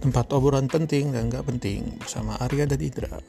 tempat obrolan penting dan nggak penting bersama Arya dan Indra.